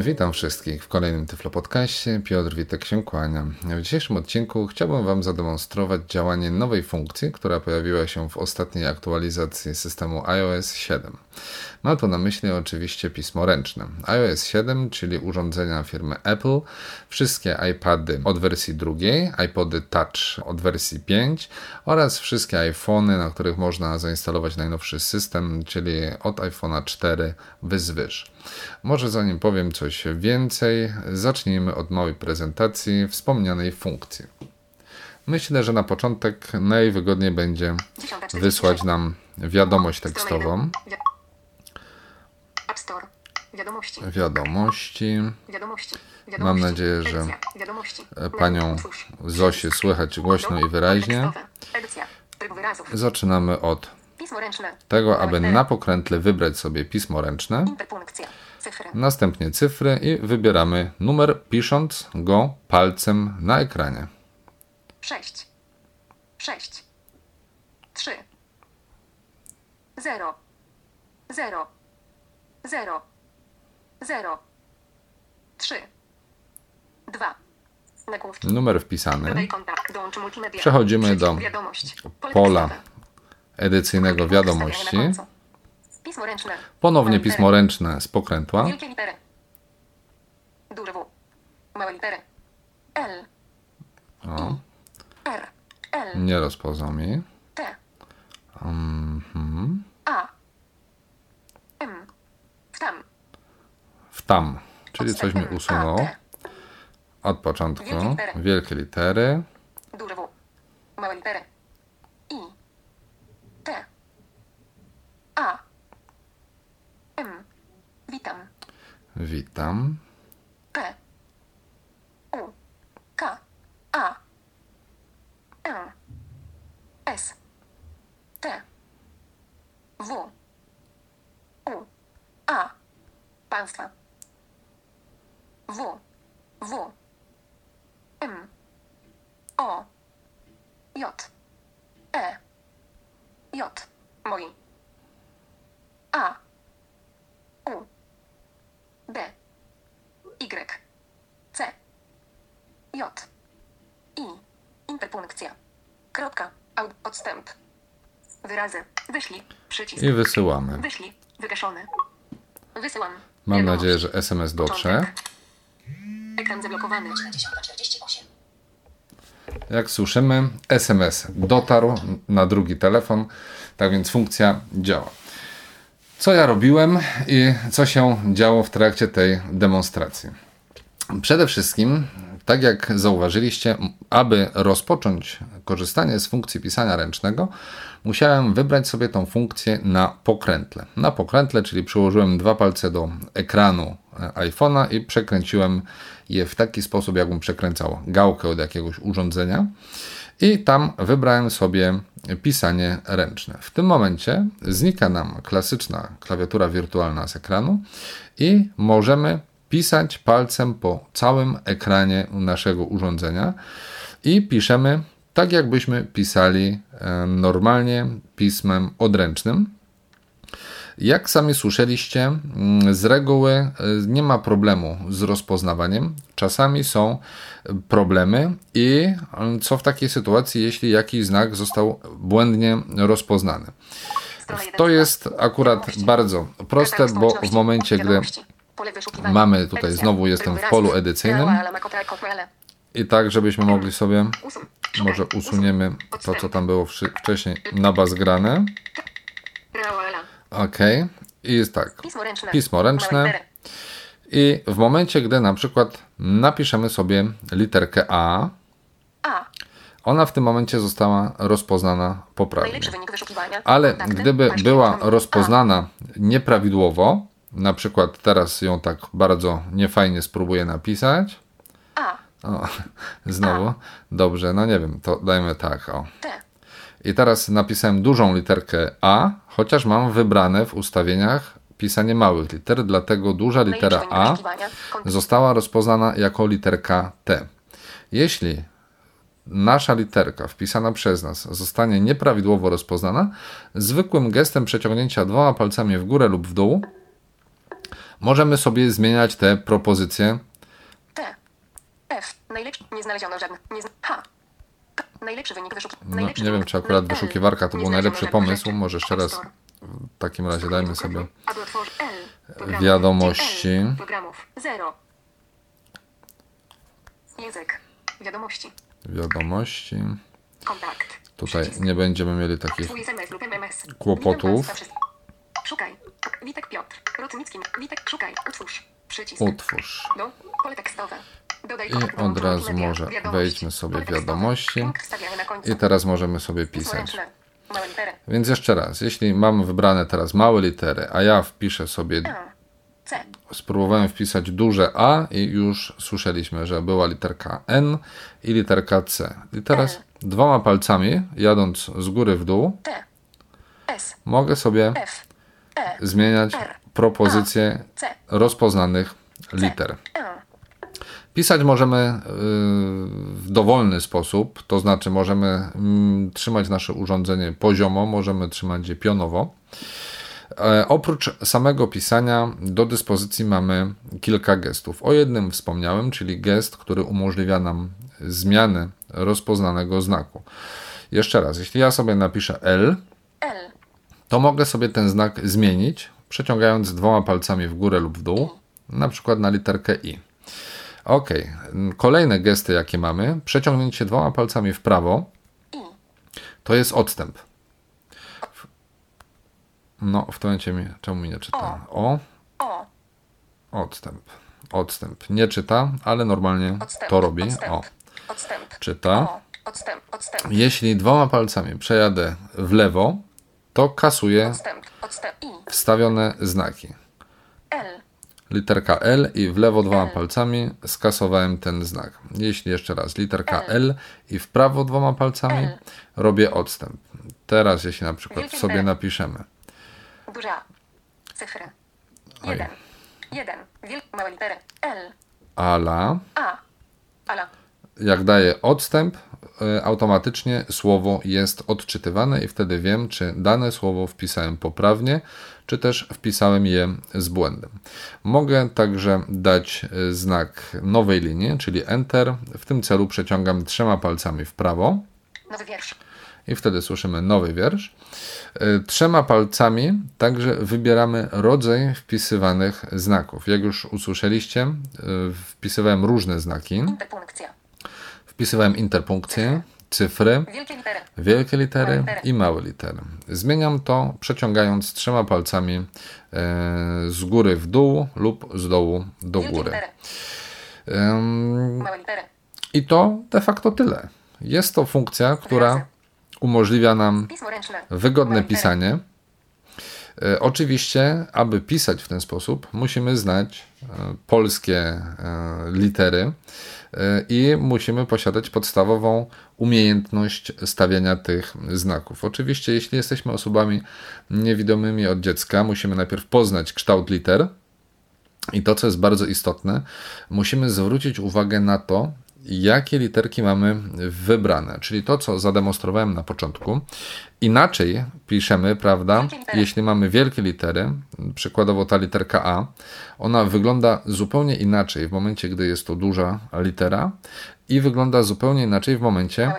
Witam wszystkich w kolejnym Tyflo Podcaście. Piotr Witek się kłania. W dzisiejszym odcinku chciałbym Wam zademonstrować działanie nowej funkcji, która pojawiła się w ostatniej aktualizacji systemu iOS 7. Ma tu na myśli oczywiście pismo ręczne. iOS 7, czyli urządzenia firmy Apple, wszystkie iPady od wersji drugiej, iPody Touch od wersji 5 oraz wszystkie iPhony, na których można zainstalować najnowszy system, czyli od iPhone'a 4 wzwyż. Może zanim powiem coś więcej, zacznijmy od małej prezentacji wspomnianej funkcji. Myślę, że na początek najwygodniej będzie wysłać nam wiadomość tekstową. Wiadomości. Wiadomości. Wiadomości. Mam nadzieję, że panią. Zosię słychać głośno i wyraźnie. Zaczynamy od Pismo ręczne. tego, aby na pokrętle wybrać sobie pismo ręczne, Interpunkcja. Cyfry. następnie cyfry i wybieramy numer, pisząc go palcem na ekranie. 6. 6. 3. 0. 0. 0. 0. 3. 2. Nagłówki. Numer wpisany. Przechodzimy do pola. Edycyjnego wiadomości. Ponownie pismo ręczne z pokrętła. O, nie rozpoznał mi. T. Mhm. A. M. W tam. W tam, czyli coś mi usunął. Od początku. Wielkie litery. Wielkie litery. Duże W. Małe litery. Witam. Odstęp. Wyrazy. Wyślij. Przycisk. I wysyłamy. Wyślij. Wygaszony. Wysyłam. Mam Wiadomość. nadzieję, że SMS dotrze. Ekran zablokowany. Jak słyszymy, SMS dotarł na drugi telefon, tak więc funkcja działa. Co ja robiłem i co się działo w trakcie tej demonstracji? Przede wszystkim, tak jak zauważyliście, aby rozpocząć korzystanie z funkcji pisania ręcznego, musiałem wybrać sobie tą funkcję na pokrętle. Na pokrętle, czyli przyłożyłem dwa palce do ekranu e, iPhone'a i przekręciłem je w taki sposób, jakbym przekręcał gałkę od jakiegoś urządzenia. I tam wybrałem sobie pisanie ręczne. W tym momencie znika nam klasyczna klawiatura wirtualna z ekranu i możemy pisać palcem po całym ekranie naszego urządzenia i piszemy tak, jakbyśmy pisali e, normalnie pismem odręcznym. Jak sami słyszeliście, mm, z reguły e, nie ma problemu z rozpoznawaniem. Czasami są problemy i mm, co w takiej sytuacji, jeśli jakiś znak został błędnie rozpoznany. To jest akurat bardzo proste, bo w momencie, gdy. Mamy tutaj, znowu jestem w polu edycyjnym. Reala, makota, kokrele. i tak, żebyśmy mogli sobie, może usuniemy to, co tam było wcześniej na bas grane. Ok. I jest tak. Pismo ręczne. I w momencie, gdy na przykład napiszemy sobie literkę A, ona w tym momencie została rozpoznana poprawnie. Ale gdyby była rozpoznana nieprawidłowo, na przykład teraz ją tak bardzo niefajnie spróbuję napisać. A. O, znowu. Dobrze, no nie wiem, to dajmy tak. O. T. I teraz napisałem dużą literkę A, chociaż mam wybrane w ustawieniach pisanie małych liter, dlatego duża litera Najlepszy wynik A została rozpoznana jako literka T. Jeśli nasza literka wpisana przez nas zostanie nieprawidłowo rozpoznana, zwykłym gestem przeciągnięcia dwoma palcami w górę lub w dół możemy sobie zmieniać te propozycje. T. F. Najlepszy. Nie znaleziono żadnych. Nie zna... H. K. Najlepszy wynik wyszuki. No, nie wiem, czy akurat wyszukiwarka to był najlepszy pomysł. Może jeszcze raz w takim razie dajmy sobie. Wiadomości. Programów. Zero. Język. Wiadomości. wiadomości. Kontakt. Tutaj nie będziemy mieli takich. Kłopotów. Szukaj. Witek Piotr. Rotnicki. Witek szukaj. Utwórz. Przycisk. utwórz. Do. Pole tekstowe. Dodaj I od razu może wejdźmy sobie wiadomości. I teraz możemy sobie pisać. Więc jeszcze raz, jeśli mam wybrane teraz małe litery, a ja wpiszę sobie, spróbowałem wpisać duże A i już słyszeliśmy, że była literka N i literka C. I teraz L. dwoma palcami, jadąc z góry w dół, mogę sobie F. Zmieniać propozycję C. rozpoznanych liter. Pisać możemy y, w dowolny sposób, to znaczy możemy mm, trzymać nasze urządzenie poziomo, możemy trzymać je pionowo. E, Oprócz samego pisania do dyspozycji mamy kilka gestów. O jednym wspomniałem, czyli gest, który umożliwia nam zmianę rozpoznanego znaku. Jeszcze raz, jeśli ja sobie napiszę L, L. to mogę sobie ten znak zmienić, przeciągając dwoma palcami w górę lub w dół, na przykład na literkę I. Ok, kolejne gesty, jakie mamy, przeciągnięcie dwoma palcami w prawo, to jest odstęp. No, w tym momencie mi, czemu mi nie czyta? O, odstęp. Odstęp. Nie czyta, ale normalnie to robi. Odstęp. O, czyta. Jeśli dwoma palcami przejadę w lewo, to. I. wstawione znaki. L. literka L i w lewo dwoma palcami skasowałem ten znak. Jeśli jeszcze raz literka L i w prawo dwoma palcami robię odstęp. Teraz jeśli na przykład sobie napiszemy Duża. Jeden. Jeden. Wielkie małe litery. L. ala, A. Ala. jak daję odstęp, automatycznie słowo jest odczytywane i wtedy wiem, czy dane słowo wpisałem poprawnie, czy też wpisałem je z błędem. Mogę także dać y, znak nowej linii, czyli Enter. W tym celu przeciągam trzema palcami w prawo. Nowy wiersz. i wtedy słyszymy nowy wiersz. Y, Trzema palcami także wybieramy rodzaj wpisywanych znaków. Jak już usłyszeliście, wpisywałem różne znaki. Interpunkcja. Wpisywałem interpunkcje, cyfry, Wielkie litery. wielkie i małe litery. Zmieniam to przeciągając trzema palcami e, z góry w dół lub z dołu do góry. Ym. I to de facto tyle. Jest to funkcja, która umożliwia nam wygodne pisanie. E, Oczywiście, aby pisać w ten sposób, musimy znać e, polskie e, litery i musimy posiadać podstawową umiejętność stawiania tych znaków. Oczywiście, jeśli jesteśmy osobami niewidomymi od dziecka, musimy najpierw poznać kształt liter. I to, co jest bardzo istotne, musimy zwrócić uwagę na to, jakie literki mamy wybrane, czyli to, co zademonstrowałem na początku. Inaczej piszemy, prawda? Litery. Jeśli mamy wielkie litery, przykładowo ta literka A, ona wygląda zupełnie inaczej w momencie, gdy jest to duża litera i wygląda zupełnie inaczej w momencie,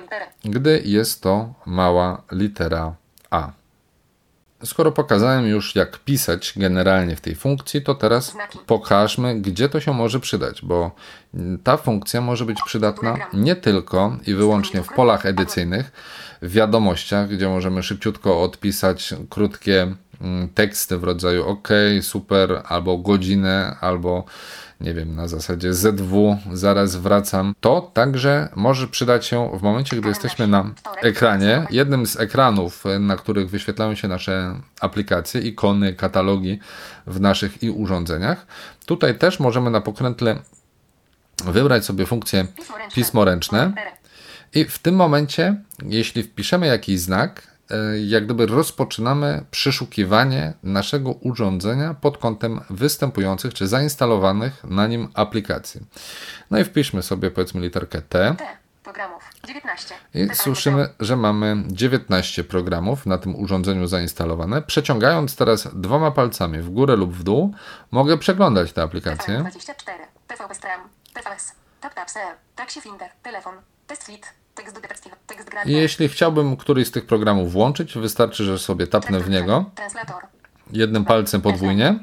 gdy jest to mała litera A. Skoro pokazałem już, jak pisać generalnie w tej funkcji, to teraz pokażmy, gdzie to się może przydać, bo ta funkcja może być przydatna nie tylko i wyłącznie w polach edycyjnych, w wiadomościach, gdzie możemy szybciutko odpisać krótkie mm, teksty w rodzaju OK, super, albo godzinę, albo nie wiem, na zasadzie ZW, zaraz wracam. To także może przydać się w momencie, gdy jesteśmy na ekranie. Jednym z ekranów, na których wyświetlają się nasze aplikacje, ikony, katalogi w naszych i urządzeniach. Tutaj też możemy na pokrętle wybrać sobie funkcję Pismo ręczne. I w tym momencie, jeśli wpiszemy jakiś znak, jak gdyby rozpoczynamy przeszukiwanie naszego urządzenia pod kątem występujących czy zainstalowanych na nim aplikacji. No i wpiszmy sobie powiedzmy literkę T. T. Programów. 19. I słyszymy, że mamy 19 programów na tym urządzeniu zainstalowane. Przeciągając teraz dwoma palcami w górę lub w dół, mogę przeglądać te aplikacje. 24. TVP Stream. TVS. Taxi Finder. Telefon. I jeśli chciałbym któryś z tych programów włączyć, wystarczy, że sobie tapnę w niego jednym palcem podwójnie.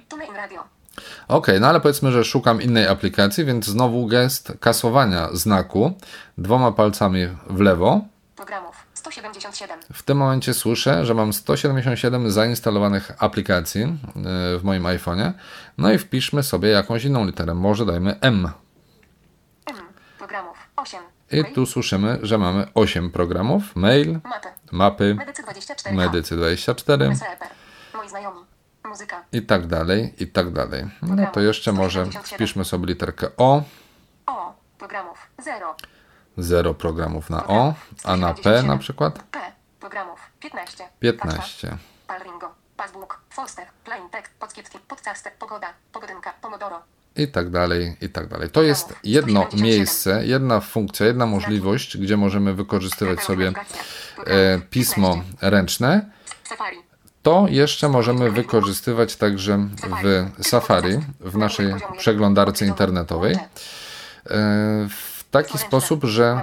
Ok, no ale powiedzmy, że szukam innej aplikacji, więc znowu gest kasowania znaku dwoma palcami w lewo. Programów. 177. W tym momencie słyszę, że mam 177 zainstalowanych aplikacji yy, w moim iPhone'ie. No i wpiszmy sobie jakąś inną literę. Może dajmy M. M. Programów. 8. I tu słyszymy, że mamy 8 programów. Mail, Mapy. Medycy 24. Medycy 24 SRP. Moi znajomi. Muzyka. i tak dalej, i tak dalej. No to jeszcze może wpiszmy sobie literkę O. O. Programów. 0. 0 programów na O, a na P na przykład P. Programów. 15. 15. Palringo. Passbook. Foster. Plain text. Podskietki. Podcaster. Pogoda. Pogodynka. Pomodoro. I tak dalej, i tak dalej. To jest jedno miejsce, jedna funkcja, jedna możliwość, gdzie możemy wykorzystywać sobie e, pismo ręczne. To jeszcze możemy wykorzystywać także w Safari, w naszej przeglądarce internetowej, e, w taki sposób, że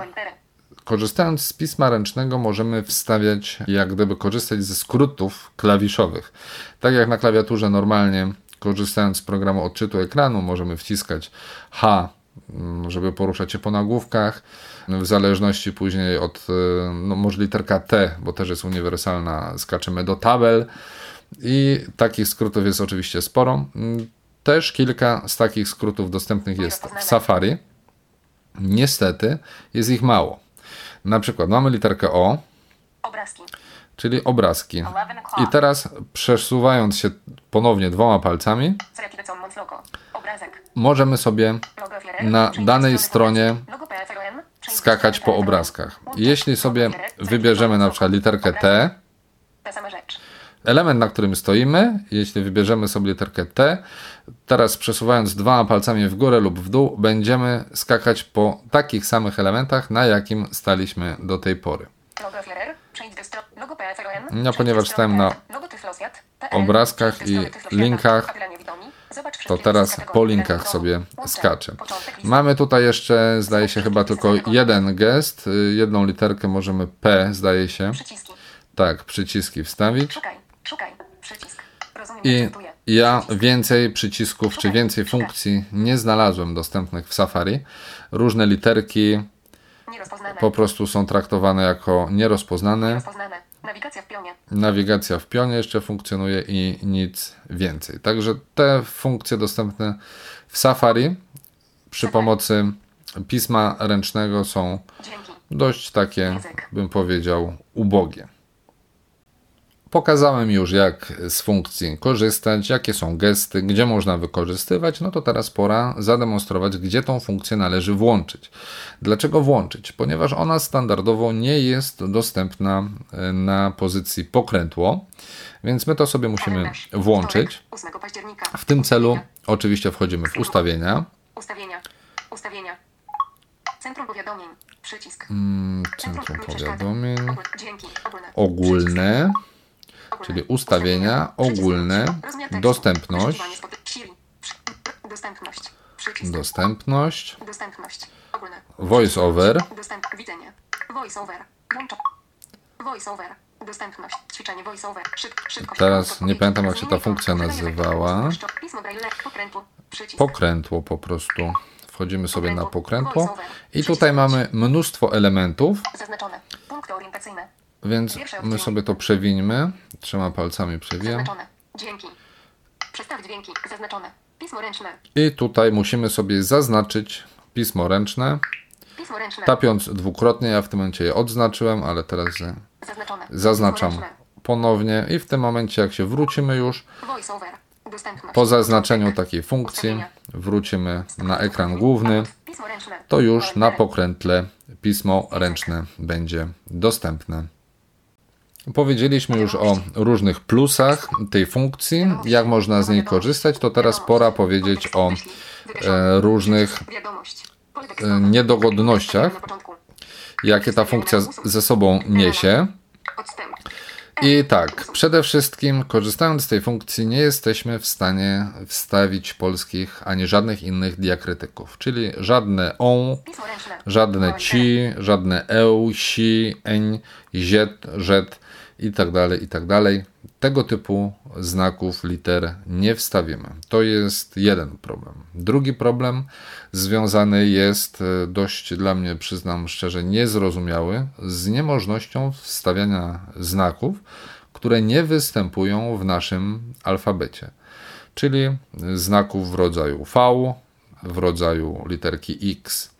korzystając z pisma ręcznego możemy wstawiać, jak gdyby korzystać ze skrótów klawiszowych. Tak jak na klawiaturze normalnie, korzystając z programu odczytu ekranu, możemy wciskać H, mm, żeby poruszać się po nagłówkach. W zależności później od, y, no może literka T, bo też jest uniwersalna, skaczemy do tabel. I takich skrótów jest oczywiście sporo. Mm, Też kilka z takich skrótów dostępnych jest w Safari. Niestety jest ich mało. Na przykład mamy literkę O, Obrazki. Czyli obrazki. I teraz przesuwając się ponownie dwoma palcami, możemy sobie na danej stronie skakać po obrazkach. Jeśli sobie wybierzemy na przykład literkę T, element, na którym stoimy, jeśli wybierzemy sobie literkę T, teraz przesuwając dwoma palcami w górę lub w dół, będziemy skakać po takich samych elementach, na jakim staliśmy do tej pory. PFRN. No, ponieważ stałem na obrazkach i linkach, To teraz po linkach sobie skaczę. Mamy tutaj jeszcze, zdaje się, chyba tylko jeden gest. y, Jedną literkę możemy P, zdaje się. Tak, przyciski wstawić. I ja więcej przycisków czy więcej funkcji nie znalazłem dostępnych w Safari. Różne literki po prostu są traktowane jako nierozpoznane. Nawigacja w pionie. Nawigacja w pionie jeszcze funkcjonuje i nic więcej. Także te funkcje dostępne w Safari przy pomocy pisma ręcznego są Dźwięki. dość takie, bym powiedział, ubogie. Pokazałem już, jak z funkcji korzystać, jakie są gesty, gdzie można wykorzystywać. No to teraz pora zademonstrować, gdzie tą funkcję należy włączyć. Dlaczego włączyć? Ponieważ ona standardowo nie jest dostępna e, na pozycji pokrętło, więc my to sobie musimy włączyć. Wtorek, 8 października. W tym celu oczywiście wchodzimy w ustawienia. Ustawienia. Ustawienia. Centrum powiadomień. Przycisk. Centrum nie przeszkadza. powiadomień. Ogólne. Czyli ustawienia, ogólne, dostępność. Dostępność. Przycisk. Dostępność. Ćwiczenie. Szyb, szybkość. Teraz nie pamiętam, jak się ta funkcja nazywała. Pokrętło. Po prostu. Wchodzimy sobie na pokrętło. I tutaj mamy mnóstwo elementów. Więc my sobie to przewińmy. Trzema palcami przewijam. Dźwięki. Przestaw dźwięki. Zaznaczone. Pismo ręczne. I tutaj musimy sobie zaznaczyć pismo ręczne. Pismo ręczne. Tapiąc dwukrotnie, ja w tym momencie je odznaczyłem, ale teraz Zaznaczone. zaznaczam ponownie i w tym momencie, jak się wrócimy już, po zaznaczeniu takiej funkcji, wrócimy na ekran główny, to już na pokrętle pismo ręczne będzie dostępne. Powiedzieliśmy już o różnych plusach tej funkcji, jak można z niej korzystać, to teraz pora powiedzieć o e, różnych e, niedogodnościach. Jakie ta funkcja ze sobą niesie. I tak, przede wszystkim korzystając z tej funkcji nie jesteśmy w stanie wstawić polskich ani żadnych innych diakrytyków, czyli żadne on, żadne ci, żadne eu, si, eń, ziet, żet i tak dalej, i tak dalej. Tego typu znaków, liter nie wstawimy. To jest jeden problem. Drugi problem związany jest e, dość dla mnie, przyznam szczerze, niezrozumiały z niemożnością wstawiania znaków, które nie występują w naszym alfabecie. Czyli znaków w rodzaju V, w rodzaju literki X,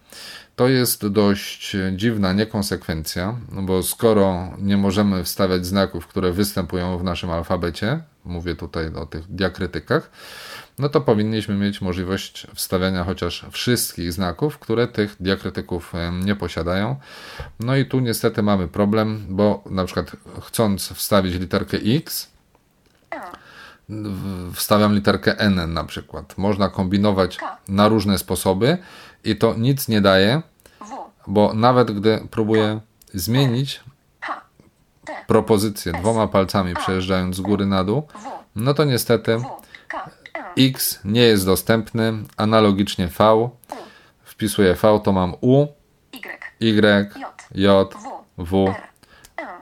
to jest dość dziwna niekonsekwencja, no bo skoro nie możemy wstawiać znaków, które występują w naszym alfabecie, mówię tutaj o tych diakrytykach, no to powinniśmy mieć możliwość wstawiania chociaż wszystkich znaków, które tych diakrytyków nie posiadają. No i tu niestety mamy problem, bo na przykład chcąc wstawić literkę X, wstawiam literkę N na przykład. Można kombinować na różne sposoby i to nic nie daje. Bo nawet gdy próbuję zmienić propozycję dwoma palcami przejeżdżając z góry na dół, no to niestety. X nie jest dostępny, analogicznie V. Wpisuję V, to mam U, Y. J, W,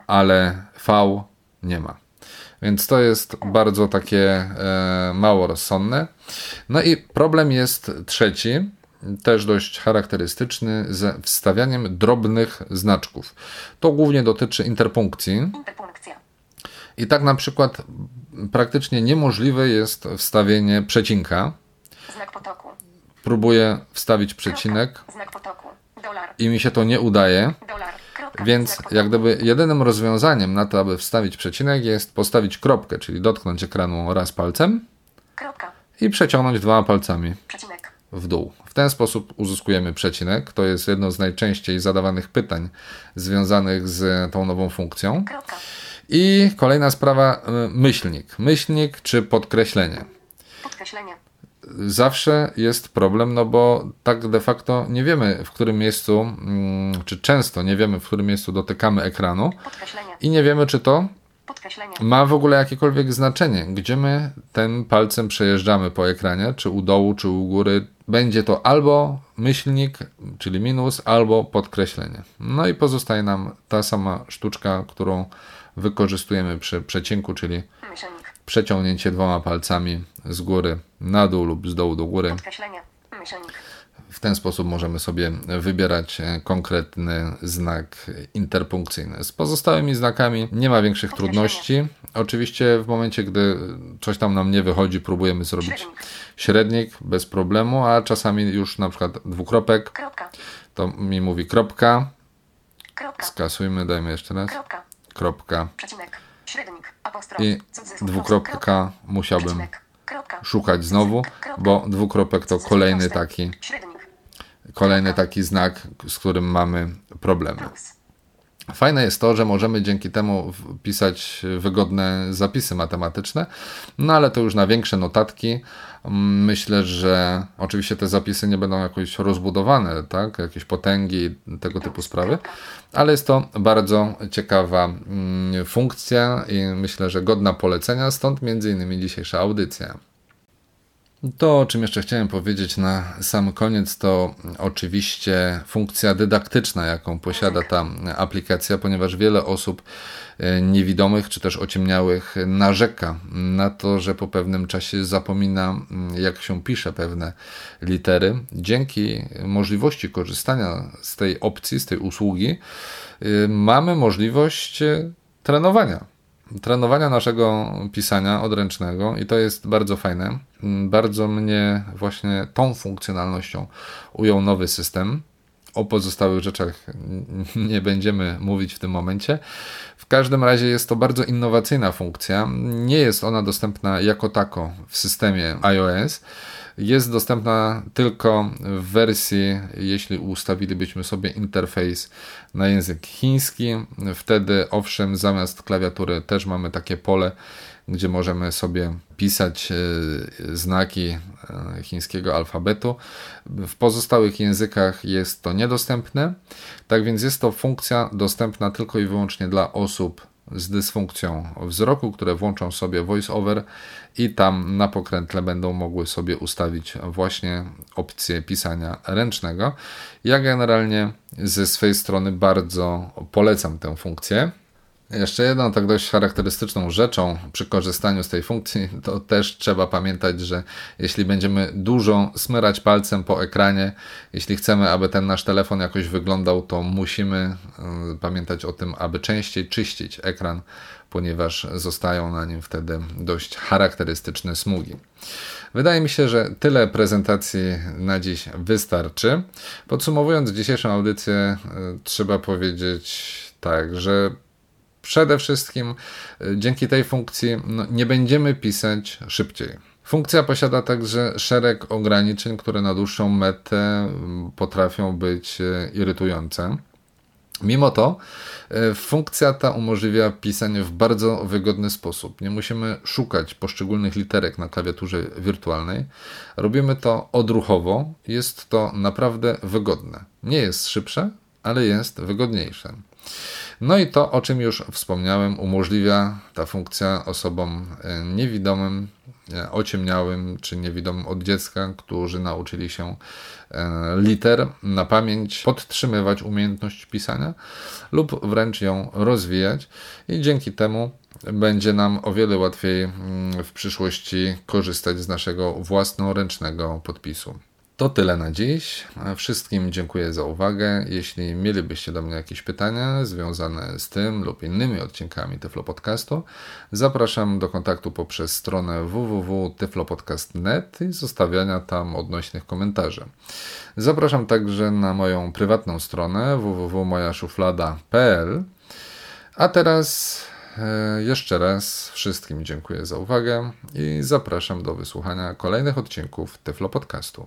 ale V nie ma. Więc to jest bardzo takie e, mało rozsądne. No i problem jest trzeci, też dość charakterystyczny, ze wstawianiem drobnych znaczków. To głównie dotyczy interpunkcji. Interpunkcja. I tak na przykład praktycznie niemożliwe jest wstawienie przecinka. Znak potoku. Próbuję wstawić przecinek. Znak potoku. Dolar. i mi się to nie udaje. Dolar. Więc jak gdyby jedynym rozwiązaniem na to, aby wstawić przecinek jest postawić kropkę, czyli dotknąć ekranu raz palcem Kropka. i przeciągnąć dwoma palcami Przecinek. W dół. W ten sposób uzyskujemy przecinek. To jest jedno z najczęściej zadawanych pytań związanych z tą nową funkcją. I kolejna sprawa, y, myślnik. Myślnik czy podkreślenie. Podkreślenie. Zawsze jest problem, no bo tak de facto nie wiemy, w którym miejscu, mm, czy często nie wiemy, w którym miejscu dotykamy ekranu i nie wiemy, czy to ma w ogóle jakiekolwiek znaczenie, gdzie my tym palcem przejeżdżamy po ekranie, czy u dołu, czy u góry. Będzie to albo myślnik, czyli minus, albo podkreślenie. No i pozostaje nam ta sama sztuczka, którą wykorzystujemy przy przecinku, czyli Myślnik. przeciągnięcie dwoma palcami z góry na dół lub z dołu do góry. Podkreślenie. Myślnik. W ten sposób możemy sobie wybierać e, konkretny znak interpunkcyjny. Z pozostałymi znakami nie ma większych trudności. Oczywiście w momencie, gdy coś tam nam nie wychodzi, próbujemy zrobić Średnik. bez problemu, a czasami już na przykład dwukropek, to mi mówi kropka. Skasujmy, dajmy jeszcze raz. Kropka. I dwukropka musiałbym szukać znowu, bo dwukropek to kolejny taki Średnik. Kolejny taki znak, z którym mamy problemy. Fajne jest to, że możemy dzięki temu pisać wygodne zapisy matematyczne, no ale to już na większe notatki. Mm, Myślę, że oczywiście te zapisy nie będą jakoś rozbudowane, tak? Jakieś potęgi, tego typu sprawy, ale jest to bardzo ciekawa mm, funkcja i myślę, że godna polecenia, stąd między innymi dzisiejsza audycja. To, o czym jeszcze chciałem powiedzieć na sam koniec, to oczywiście funkcja dydaktyczna, jaką posiada ta aplikacja, ponieważ wiele osób e, niewidomych czy też ociemniałych narzeka na to, że po pewnym czasie zapomina, mm, jak się pisze pewne litery. Dzięki możliwości korzystania z tej opcji, z tej usługi, y, mamy możliwość e, trenowania trenowania naszego pisania odręcznego i to jest bardzo fajne. Bardzo mnie właśnie tą funkcjonalnością ujął nowy system. O pozostałych rzeczach nie będziemy mówić w tym momencie. W każdym razie jest to bardzo innowacyjna funkcja. Nie jest ona dostępna jako tako w systemie iOS. Jest dostępna tylko w wersji, jeśli ustawilibyśmy sobie interfejs na język chiński. Wtedy, owszem, zamiast klawiatury też mamy takie pole, gdzie możemy sobie pisać e, znaki e, chińskiego alfabetu. W pozostałych językach jest to niedostępne, tak więc jest to funkcja dostępna tylko i wyłącznie dla osób z dysfunkcją wzroku, które włączą sobie voiceover i tam na pokrętle będą mogły sobie ustawić właśnie opcję pisania ręcznego. Ja generalnie ze swojej strony bardzo polecam tę funkcję. Jeszcze jedną tak dość charakterystyczną rzeczą przy korzystaniu z tej funkcji, to też trzeba pamiętać, że jeśli będziemy dużo smyrać palcem po ekranie, jeśli chcemy, aby ten nasz telefon jakoś wyglądał, to musimy y, pamiętać o tym, aby częściej czyścić ekran, ponieważ zostają na nim wtedy dość charakterystyczne smugi. Wydaje mi się, że tyle prezentacji na dziś wystarczy. Podsumowując dzisiejszą audycję, y, trzeba powiedzieć tak, że przede wszystkim y, dzięki tej funkcji no, nie będziemy pisać szybciej. Funkcja posiada także szereg ograniczeń, które na dłuższą metę mm, potrafią być y, irytujące. Mimo to y, funkcja ta umożliwia pisanie w bardzo wygodny sposób. Nie musimy szukać poszczególnych literek na klawiaturze wirtualnej. Robimy to odruchowo. Jest to naprawdę wygodne. Nie jest szybsze, ale jest wygodniejsze. No i to, o czym już wspomniałem, umożliwia ta funkcja osobom e, niewidomym, e, ociemniałym czy niewidomym od dziecka, którzy nauczyli się e, liter na pamięć, podtrzymywać umiejętność pisania lub wręcz ją rozwijać i dzięki temu będzie nam o wiele łatwiej mm, w przyszłości korzystać z naszego własnoręcznego podpisu. To tyle na dziś. Wszystkim dziękuję za uwagę. Jeśli mielibyście do mnie jakieś pytania związane z tym lub innymi odcinkami Tyflo Podcastu, zapraszam do kontaktu poprzez stronę www.tyflopodcast.net i zostawiania tam odnośnych komentarzy. Zapraszam także na moją prywatną stronę www.mojaszuflada.pl. A teraz e, jeszcze raz wszystkim dziękuję za uwagę i zapraszam do wysłuchania kolejnych odcinków Tyflo Podcastu.